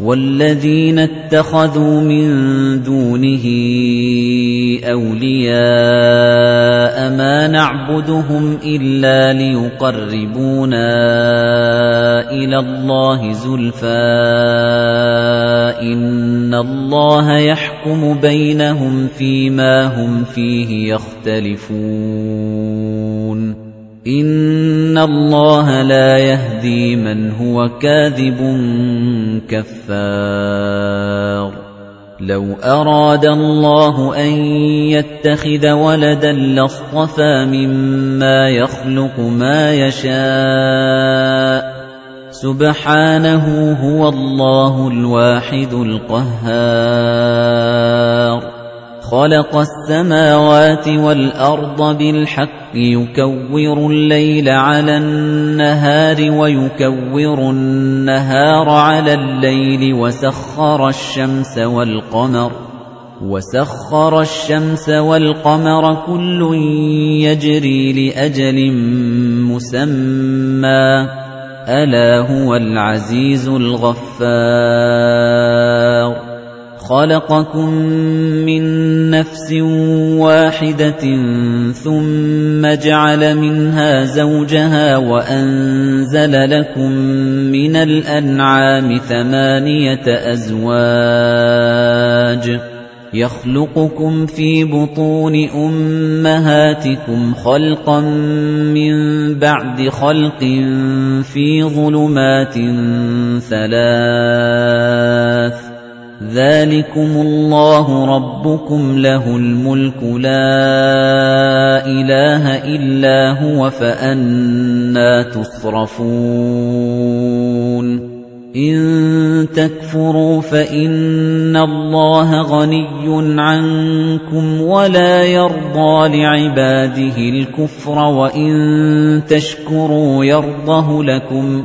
وَالَّذِينَ اتَّخَذُوا مِن دُونِهِ أَوْلِيَاءَ مَا نَعْبُدُهُمْ إِلَّا لِيُقَرِّبُونَا إِلَى اللَّهِ زُلْفَىٰ إِنَّ اللَّهَ يَحْكُمُ بَيْنَهُمْ فِيمَا هُمْ فِيهِ يَخْتَلِفُونَ إِنَّ اللَّهَ لَا يَهْدِي مَنْ هُوَ كَاذِبٌ كَفَّارٌ لَوْ أَرَادَ اللَّهُ أَن يَتَّخِذَ وَلَدًا لَّاصْطَفَىٰ مِمَّا يَخْلُقُ مَا يَشَاءُ سُبْحَانَهُ هُوَ اللَّهُ الْوَاحِدُ الْقَهَّارُ خَلَقَ السَّمَاوَاتِ وَالْأَرْضَ بِالْحَقِّ يُكَوِّرُ اللَّيْلَ عَلَى النَّهَارِ وَيُكَوِّرُ النَّهَارَ عَلَى اللَّيْلِ وَسَخَّرَ الشَّمْسَ وَالْقَمَرَ وَسَخَّرَ الشَّمْسَ وَالْقَمَرَ كُلٌّ يَجْرِي لِأَجَلٍ مُّسَمًّى. أَلَا هُوَ الْعَزِيزُ الْغَفَّارُ. خَلَقَكُم مِّن نَّفْسٍ وَاحِدَةٍ ثُمَّ جَعَلَ مِنْهَا زَوْجَهَا وَأَنزَلَ لَكُم مِّنَ الْأَنْعَامِ ثَمَانِيَةَ أَزْوَاجٍ يَخْلُقُكُمْ فِي بُطُونِ أُمَّهَاتِكُمْ خَلْقًا مِّن بَعْدِ خَلْقٍ فِي ظُلُمَاتٍ ثَلَاثٍ ذَلِكُمُ اللَّهُ رَبُّكُمْ لَهُ الْمُلْكُ لَا إِلَٰهَ إِلَّا هُوَ فَأَنَّىٰ تُصْرَفُونَ إِن تَكْفُرُوا فَإِنَّ اللَّهَ غَنِيٌّ عَنكُمْ وَلَا يَرْضَىٰ لِعِبَادِهِ الْكُفْرَ وَإِن تَشْكُرُوا يَرْضَهُ لَكُمْ ۗ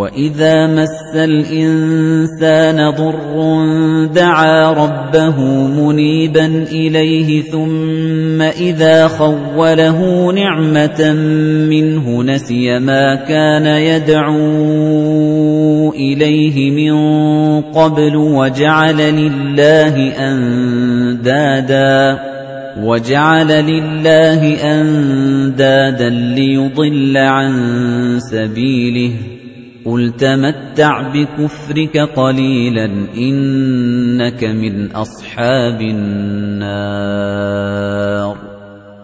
وَإِذَا مَسَّ الْإِنسَانَ ضُرٌّ دَعَا رَبَّهُ مُنِيبًا إِلَيْهِ ثُمَّ إِذَا خَوَّلَهُ نِعْمَةً مِّنْهُ نَسِيَ مَا كَانَ يَدْعُو إِلَيْهِ مِن قَبْلُ وَجَعَلَ لِلَّهِ أَندَادًا وَجَعَلَ لِلَّهِ أَندَادًا لِّيُضِلَّ عَن سَبِيلِهِ قُلْ تَمَتَّعْ بِكُفْرِكَ قَلِيلًا إِنَّكَ مِنْ أَصْحَابِ النَّارِ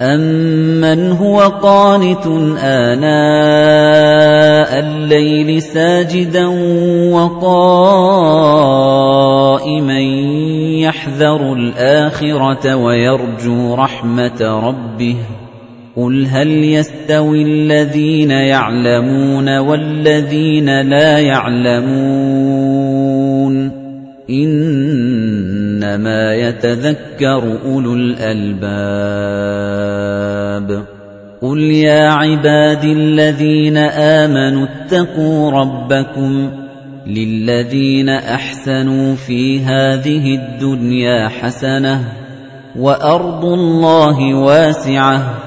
أَمَّنْ هُوَ قَانِتٌ آنَاءَ اللَّيْلِ سَاجِدًا وَقَائِمًا يَحْذَرُ الْآخِرَةَ وَيَرْجُو رَحْمَةَ رَبِّهِ قُلْ هَلْ يَسْتَوِي الَّذِينَ يَعْلَمُونَ وَالَّذِينَ لَا يَعْلَمُونَ إِنَّمَا يَتَذَكَّرُ أُولُو الْأَلْبَابِ قُلْ يَا عِبَادِي الَّذِينَ آمَنُوا اتَّقُوا رَبَّكُمْ لِلَّذِينَ أَحْسَنُوا فِي هَٰذِهِ الدُّنْيَا حَسَنَةٌ وَأَرْضُ اللَّهِ وَاسِعَةٌ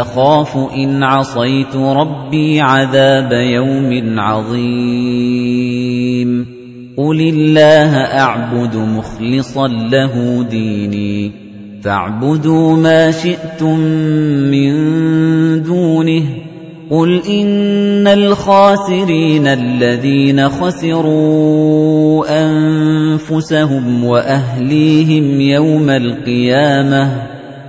أَخَافُ إِنْ عَصَيْتُ رَبِّي عَذَابَ يَوْمٍ عَظِيمٍ. قُلِ اللَّهَ أَعْبُدُ مُخْلِصًا لَّهُ دِينِي. فَاعْبُدُوا مَا شِئْتُم مِّن دُونِهِ. قُلْ إِنَّ الْخَاسِرِينَ الَّذِينَ خَسِرُوا أَنفُسَهُمْ وَأَهْلِيهِمْ يَوْمَ الْقِيَامَةِ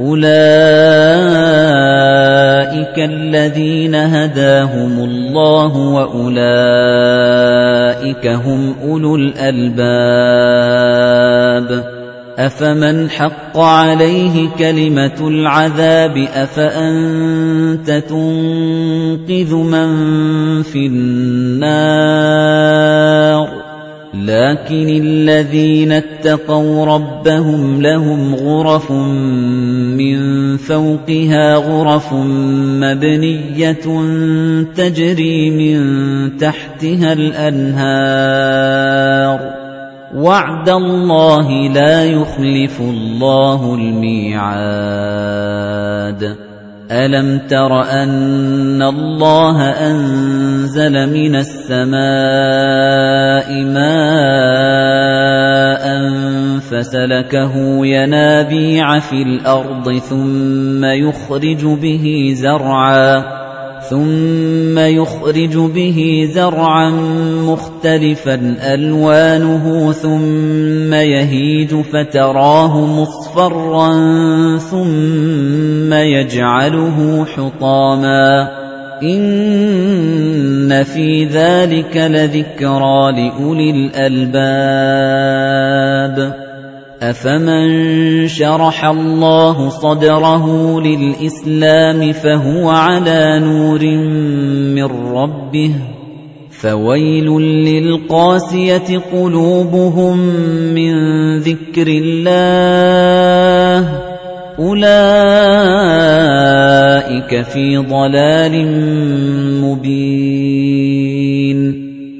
أُولَئِكَ الَّذِينَ هَدَاهُمُ اللَّهُ وَأُولَئِكَ هُمْ أُولُو الْأَلْبَابِ. أَفَمَنْ حَقَّ عَلَيْهِ كَلِمَةُ الْعَذَابِ؟ أَفَأَنتَ تُنقِذُ مَن فِي النَّارِ؟ لَكِنِ الَّذِينَ اتَّقَوْا رَبَّهُمْ لَهُمْ غُرَفٌ مِّن فَوْقِهَا غُرَفٌ مَّبْنِيَّةٌ تَجْرِي مِن تَحْتِهَا الْأَنْهَارُ. وَعْدَ اللَّهِ لَا يُخْلِفُ اللَّهُ الْمِيعَادَ. أَلَمْ تَرَ أَنَّ اللَّهَ أَنزَلَ مِنَ السَّمَاءِ مَاءً فَسَلَكَهُ يَنَابِيعَ فِي الْأَرْضِ ثُمَّ يُخْرِجُ بِهِ زَرْعًا ثُمَّ يُخْرِجُ بِهِ زَرْعًا مُخْتَلِفًا أَلْوَانُهُ ثُمَّ يَهِيجُ فَتَرَاهُ مُصْفَرًّا ثُمَّ يَجْعَلُهُ حُطَامًا إِنَّ فِي ذَلِكَ لَذِكْرَىٰ لِأُولِي الْأَلْبَابِ أَفَمَن شَرَحَ اللَّهُ صَدْرَهُ لِلْإِسْلَامِ فَهُوَ عَلَىٰ نُورٍ مِّن رَّبِّهِ فَوَيْلٌ لِّلْقَاسِيَةِ قُلُوبُهُم مِّن ذِكْرِ اللَّهِ أُولَٰئِكَ فِي ضَلَالٍ مُّبِينٍ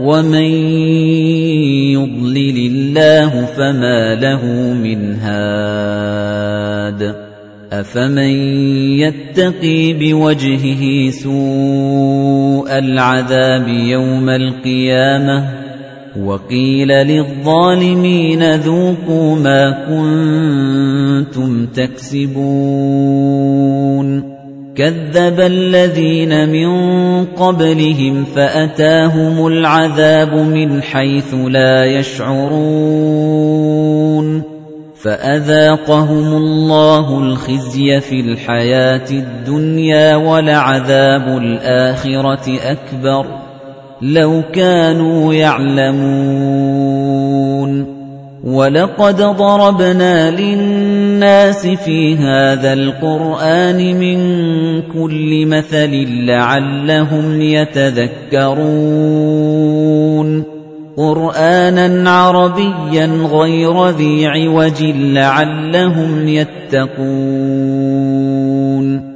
وَمَن يُضْلِلِ اللَّهُ فَمَا لَهُ مِنْ هَادٍ أَفَمَن يَتَّقِي بِوَجْهِهِ سُوءَ الْعَذَابِ يَوْمَ الْقِيَامَةِ وَقِيلَ لِلظَّالِمِينَ ذُوقُوا مَا كُنتُمْ تَكْسِبُونَ كَذَّبَ الَّذِينَ مِن قَبْلِهِمْ فَأَتَاهُمُ الْعَذَابُ مِنْ حَيْثُ لَا يَشْعُرُونَ فَأَذَاقَهُمُ اللَّهُ الْخِزْيَ فِي الْحَيَاةِ الدُّنْيَا وَلَعَذَابُ الْآخِرَةِ أَكْبَرُ لَوْ كَانُوا يَعْلَمُونَ وَلَقَدْ ضَرَبْنَا لِلنَّاسِ فِي هَذَا الْقُرْآنِ مِنْ كُلِّ مَثَلٍ لَعَلَّهُمْ يَتَذَكَّرُونَ. قُرْآنًا عَرَبِيًّا غَيْرَ ذِي عِوَجٍ لَعَلَّهُمْ يَتَّقُونَ.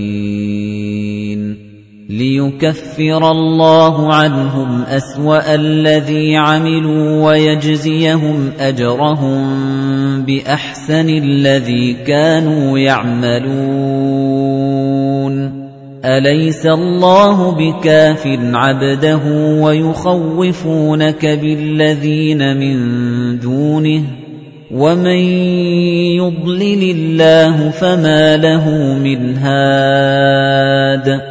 لِيُكَفِّرَ اللَّهُ عَنْهُمْ أَسْوَأَ الَّذِي عَمِلُوا وَيَجْزِيَهُمْ أَجْرَهُم بِأَحْسَنِ الَّذِي كَانُوا يَعْمَلُونَ. أَلَيْسَ اللَّهُ بِكَافٍ عَبْدَهُ وَيُخَوِّفُونَكَ بِالَّذِينَ مِن دُونِهِ؟ وَمَن يُضْلِلِ اللَّهُ فَمَا لَهُ مِنْ هَادٍ.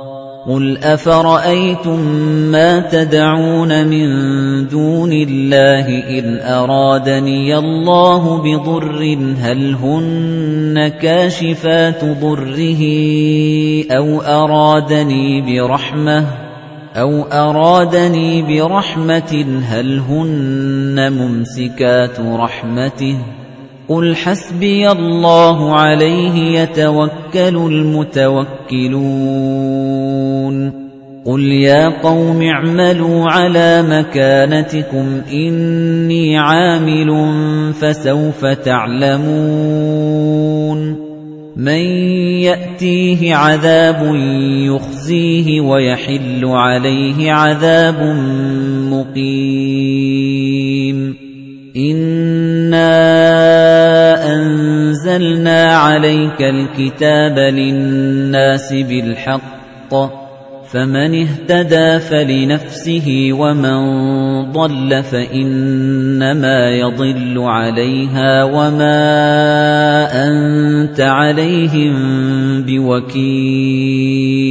قُلْ أَفَرَأَيْتُم مَّا تَدْعُونَ مِن دُونِ اللَّهِ إِنْ أَرَادَنِيَ اللَّهُ بِضُرٍّ هَلْ هُنَّ كَاشِفَاتُ ضُرِّهِ أَوْ أَرَادَنِي بِرَحْمَةٍ أَوْ أَرَادَنِي بِرَحْمَةٍ هَلْ هُنَّ مُمْسِكَاتُ رَحْمَتِهِ قُلْ حَسْبِيَ اللَّهُ عَلَيْهِ يَتَوَكَّلُ الْمُتَوَكِّلُونَ قُلْ يَا قَوْمِ اعْمَلُوا عَلَى مَكَانَتِكُمْ إِنِّي عَامِلٌ فَسَوْفَ تَعْلَمُونَ مَن يَأْتِيهِ عَذَابٌ يُخْزِيهِ وَيَحِلُّ عَلَيْهِ عَذَابٌ مُقِيمٌ إِنَّا أَنزَلْنَا عَلَيْكَ الْكِتَابَ لِلنَّاسِ بِالْحَقِّ فَمَنِ اهْتَدَىٰ فَلِنَفْسِهِ وَمَن ضَلَّ فَإِنَّمَا يَضِلُّ عَلَيْهَا وَمَا أَنتَ عَلَيْهِم بِوَكِيلٍ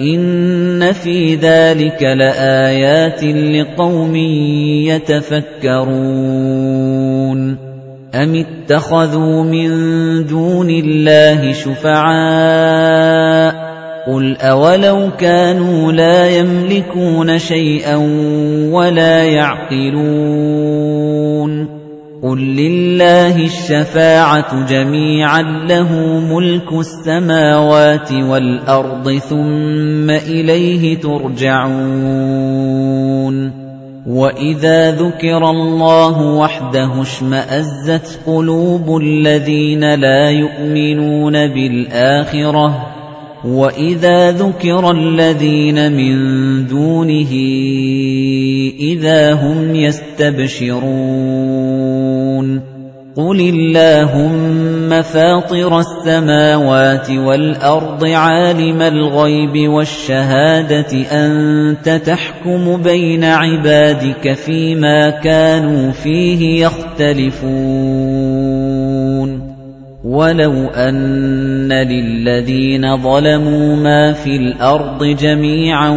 إِنَّ فِي ذَٰلِكَ لَآيَاتٍ لِّقَوْمٍ يَتَفَكَّرُونَ أَمِ اتَّخَذُوا مِن دُونِ اللَّهِ شُفَعَاءَ ۚ قُلْ أَوَلَوْ كَانُوا لَا يَمْلِكُونَ شَيْئًا وَلَا يَعْقِلُونَ قُل لِّلَّهِ الشَّفَاعَةُ جَمِيعًا لَّهُ مُلْكُ السَّمَاوَاتِ وَالْأَرْضِ ثُمَّ إِلَيْهِ تُرْجَعُونَ وَإِذَا ذُكِرَ اللَّهُ وَحْدَهُ اشْمَأَزَّتْ قُلُوبُ الَّذِينَ لَا يُؤْمِنُونَ بِالْآخِرَةِ وَإِذَا ذُكِرَ الَّذِينَ مِن دُونِهِ إِذَا هُمْ يَسْتَبْشِرُونَ قُلِ اللَّهُمَّ فَاطِرَ السَّمَاوَاتِ وَالْأَرْضِ عَالِمَ الْغَيْبِ وَالشَّهَادَةِ أَنتَ تَحْكُمُ بَيْنَ عِبَادِكَ فِيمَا كَانُوا فِيهِ يَخْتَلِفُونَ وَلَوْ أَنَّ لِلَّذِينَ ظَلَمُوا مَا فِي الْأَرْضِ جَمِيعًا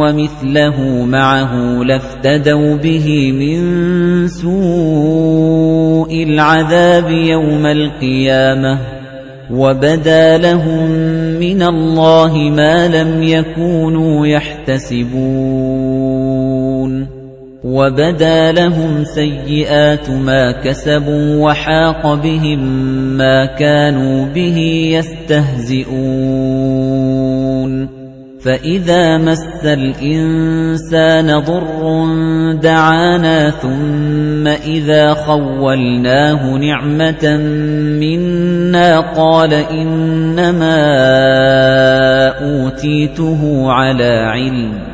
وَمِثْلَهُ مَعَهُ لَافْتَدَوْا بِهِ مِن سُوءِ الْعَذَابِ يَوْمَ الْقِيَامَةِ وَبَدَا لَهُم مِّنَ اللَّهِ مَا لَمْ يَكُونُوا يَحْتَسِبُونَ وَبَدَا لَهُمْ سَيِّئَاتُ مَا كَسَبُوا وَحَاقَ بِهِم مَّا كَانُوا بِهِ يَسْتَهْزِئُونَ. فَإِذَا مَسَّ الْإِنسَانَ ضُرٌّ دَعَانَا ثُمَّ إِذَا خَوَّلْنَاهُ نِعْمَةً مِنَّا قَالَ إِنَّمَا أُوتِيتُهُ عَلَى عِلْمٍ.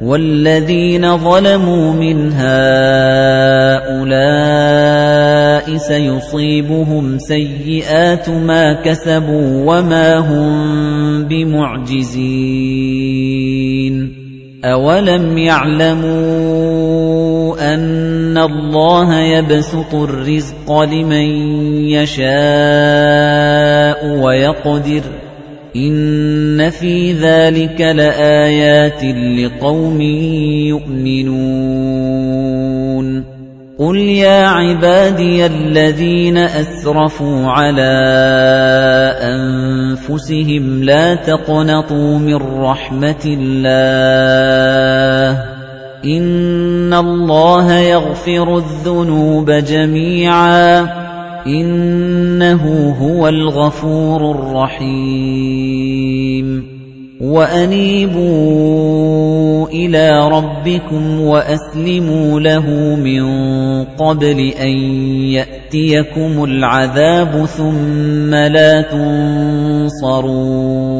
وَالَّذِينَ ظَلَمُوا مِنْ هَٰؤُلَاءِ سَيُصِيبُهُمْ سَيِّئَاتُ مَا كَسَبُوا وَمَا هُم بِمُعْجِزِينَ. أَوَلَمْ يَعْلَمُوا أَنَّ اللَّهَ يَبْسُطُ الرِّزْقَ لِمَن يَشَاءُ وَيَقْدِرُ إِنَّ فِي ذَلِكَ لَآيَاتٍ لِقَوْمٍ يُؤْمِنُونَ قُلْ يَا عِبَادِيَ الَّذِينَ أَسْرَفُوا عَلَىٰ أَنفُسِهِمْ لَا تَقْنَطُوا مِن رَّحْمَةِ اللَّهِ إِنَّ اللَّهَ يَغْفِرُ الذُّنُوبَ جَمِيعًا إِنَّهُ هُوَ الْغَفُورُ الرَّحِيمُ. وَأَنِيبُوا إِلَى رَبِّكُمْ وَأَسْلِمُوا لَهُ مِن قَبْلِ أَن يَأْتِيَكُمُ الْعَذَابُ ثُمَّ لَا تُنصَرُونَ.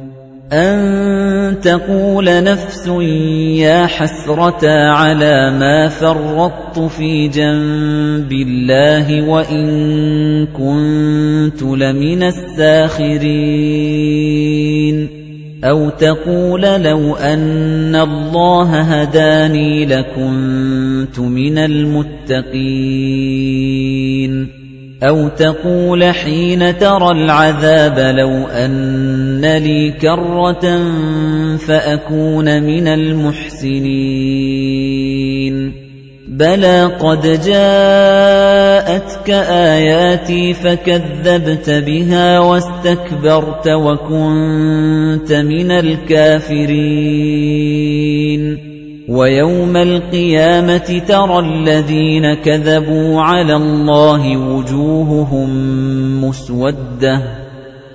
أَن تَقُولَ نَفْسٌ يَا حَسْرَتَا عَلَىٰ مَا فَرَّطتُ فِي جَنبِ اللَّهِ وَإِن كُنتُ لَمِنَ السَّاخِرِينَ أَوْ تَقُولَ لَوْ أَنَّ اللَّهَ هَدَانِي لَكُنتُ مِنَ الْمُتَّقِينَ أَوْ تَقُولَ حِينَ تَرَى الْعَذَابَ لَوْ أَنَّ لِي كَرَّةً فَأَكُونَ مِنَ الْمُحْسِنِينَ بَلَى قَدْ جَاءَتْكَ آيَاتِي فَكَذَّبْتَ بِهَا وَاسْتَكْبَرْتَ وَكُنتَ مِنَ الْكَافِرِينَ وَيَوْمَ الْقِيَامَةِ تَرَى الَّذِينَ كَذَبُوا عَلَى اللَّهِ وُجُوهُهُم مُّسْوَدَّةٌ.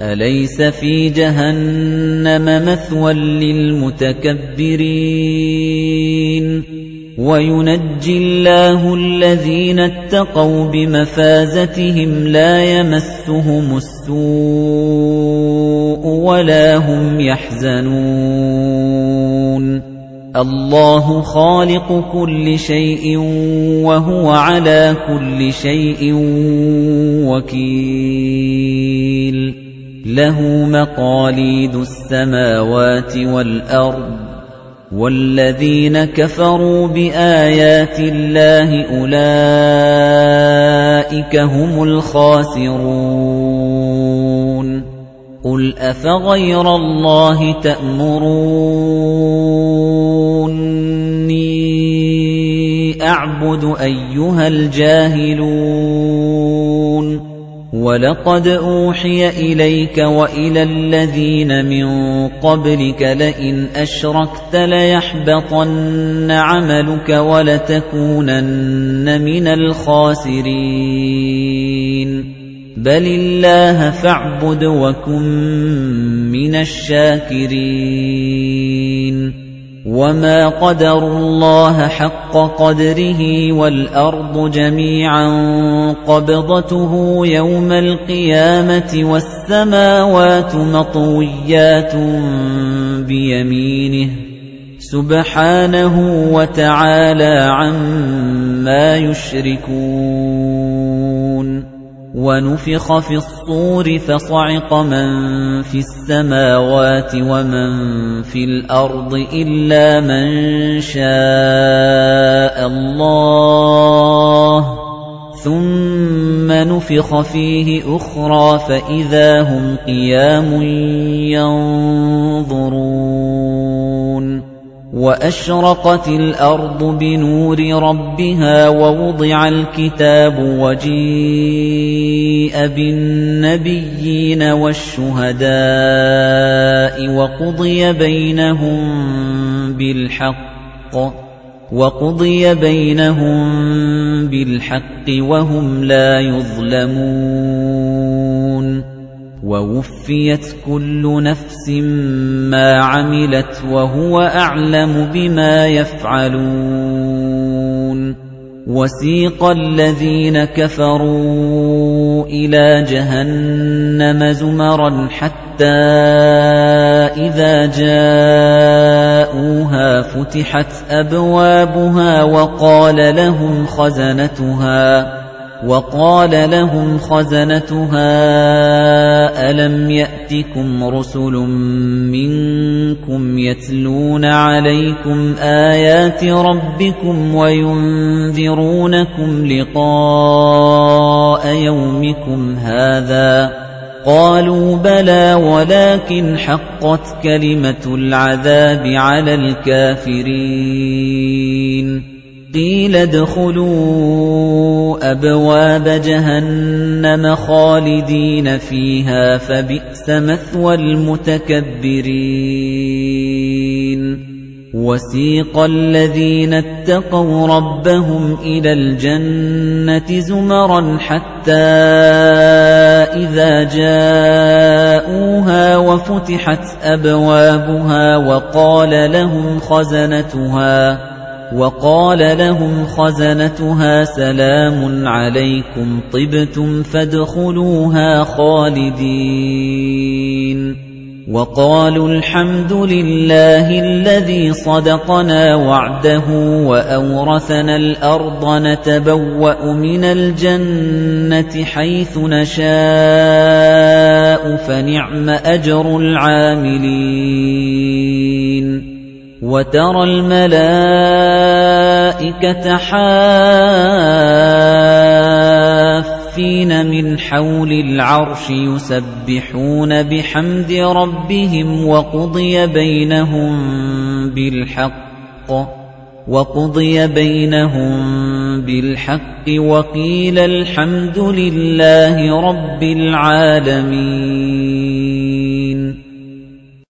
أَلَيْسَ فِي جَهَنَّمَ مَثْوًى لِّلْمُتَكَبِّرِينَ؟ وَيُنَجِّي اللَّهُ الَّذِينَ اتَّقَوْا بِمَفَازَتِهِمْ لَا يَمَسُّهُمُ السُّوءُ وَلَا هُمْ يَحْزَنُونَ. اللَّهُ خَالِقُ كُلِّ شَيْءٍ وَهُوَ عَلَى كُلِّ شَيْءٍ وَكِيلٌ. لَهُ مَقَالِيدُ السَّمَاوَاتِ وَالْأَرْضِ وَالَّذِينَ كَفَرُوا بِآيَاتِ اللَّهِ أُولَئِكَ هُمُ الْخَاسِرُونَ. قُلْ أَفَغَيْرَ اللَّهِ تَأْمُرُونِّي أَعْبُدُ أَيُّهَا الْجَاهِلُونَ وَلَقَدْ أُوحِيَ إِلَيْكَ وَإِلَى الَّذِينَ مِن قَبْلِكَ لَئِنْ أَشْرَكْتَ لَيَحْبَطَنَّ عَمَلُكَ وَلَتَكُونَنَّ مِنَ الْخَاسِرِينَ بَلِ اللَّهَ فَاعْبُدْ وَكُن مِّنَ الشَّاكِرِينَ وَمَا قَدَرُوا اللَّهَ حَقَّ قَدْرِهِ وَالْأَرْضُ جَمِيعًا قَبْضَتُهُ يَوْمَ الْقِيَامَةِ وَالسَّمَاوَاتُ مَطْوِيَّاتٌ بِيَمِينِهِ سُبْحَانَهُ وَتَعَالَى عَمَّا يُشْرِكُونَ وَنُفِخَ فِي الصُّورِ فَصَعِقَ مَن فِي السَّمَاوَاتِ وَمَن فِي الْأَرْضِ إِلَّا مَن شَاءَ اللَّهُ. ثُمَّ نُفِخَ فِيهِ أُخْرَىٰ فَإِذَا هُمْ قِيَامٌ يَنظُرُونَ. وَأَشْرَقَتِ الْأَرْضُ بِنُورِ رَبِّهَا وَوُضِعَ الْكِتَابُ وَجِيءَ بِالنَّبِيِّينَ وَالشُّهَدَاءِ وَقُضِيَ بَيْنَهُم بِالْحَقِّ وَقُضِيَ بَيْنَهُم بِالْحَقِّ وَهُمْ لَا يُظْلَمُونَ وَوُفِّيَتْ كُلُّ نَفْسٍ مَا عَمِلَتْ وَهُوَ أَعْلَمُ بِمَا يَفْعَلُونَ وَسِيقَ الَّذِينَ كَفَرُوا إِلَى جَهَنَّمَ زُمَرًا حَتَّى إِذَا جَاءُوهَا فُتِحَتْ أَبْوَابُهَا وَقَالَ لَهُمْ خَزَنَتُهَا وَقَالَ لَهُمْ خَزَنَتُهَا أَلَمْ يَأْتِكُمْ رُسُلٌ مِّنكُمْ يَتْلُونَ عَلَيْكُمْ آيَاتِ رَبِّكُمْ وَيُنذِرُونَكُمْ لِقَاءَ يَوْمِكُمْ هَٰذَا؟ قَالُوا بَلَىٰ وَلَٰكِنْ حَقَّتْ كَلِمَةُ الْعَذَابِ عَلَى الْكَافِرِينَ. قِيلَ ادْخُلُوا أَبْوَابَ جَهَنَّمَ خَالِدِينَ فِيهَا فَبِئْسَ مَثْوَى الْمُتَكَبِّرِينَ وَسِيقَ الَّذِينَ اتَّقَوْا رَبَّهُمْ إِلَى الْجَنَّةِ زُمَرًا حَتَّى إِذَا جَاءُوهَا وَفُتِحَتْ أَبْوَابُهَا وَقَالَ لَهُمْ خَزَنَتُهَا وَقَالَ لَهُمْ خَزَنَتُهَا سَلَامٌ عَلَيْكُمْ طِبْتُمْ فَادْخُلُوهَا خَالِدِينَ. وَقَالُوا الْحَمْدُ لِلَّهِ الَّذِي صَدَقَنَا وَعْدَهُ وَأَوْرَثَنَا الْأَرْضَ نَتَبَوَّأُ مِنَ الْجَنَّةِ حَيْثُ نَشَاءُ فَنِعْمَ أَجْرُ الْعَامِلِينَ. وَتَرَى الْمَلَائِكَةَ حَافِّينَ مِنْ حَوْلِ الْعَرْشِ يُسَبِّحُونَ بِحَمْدِ رَبِّهِمْ وَقُضِيَ بَيْنَهُم بِالْحَقِّ وَقُضِيَ بَيْنَهُم بِالْحَقِّ وَقِيلَ الْحَمْدُ لِلَّهِ رَبِّ الْعَالَمِينَ.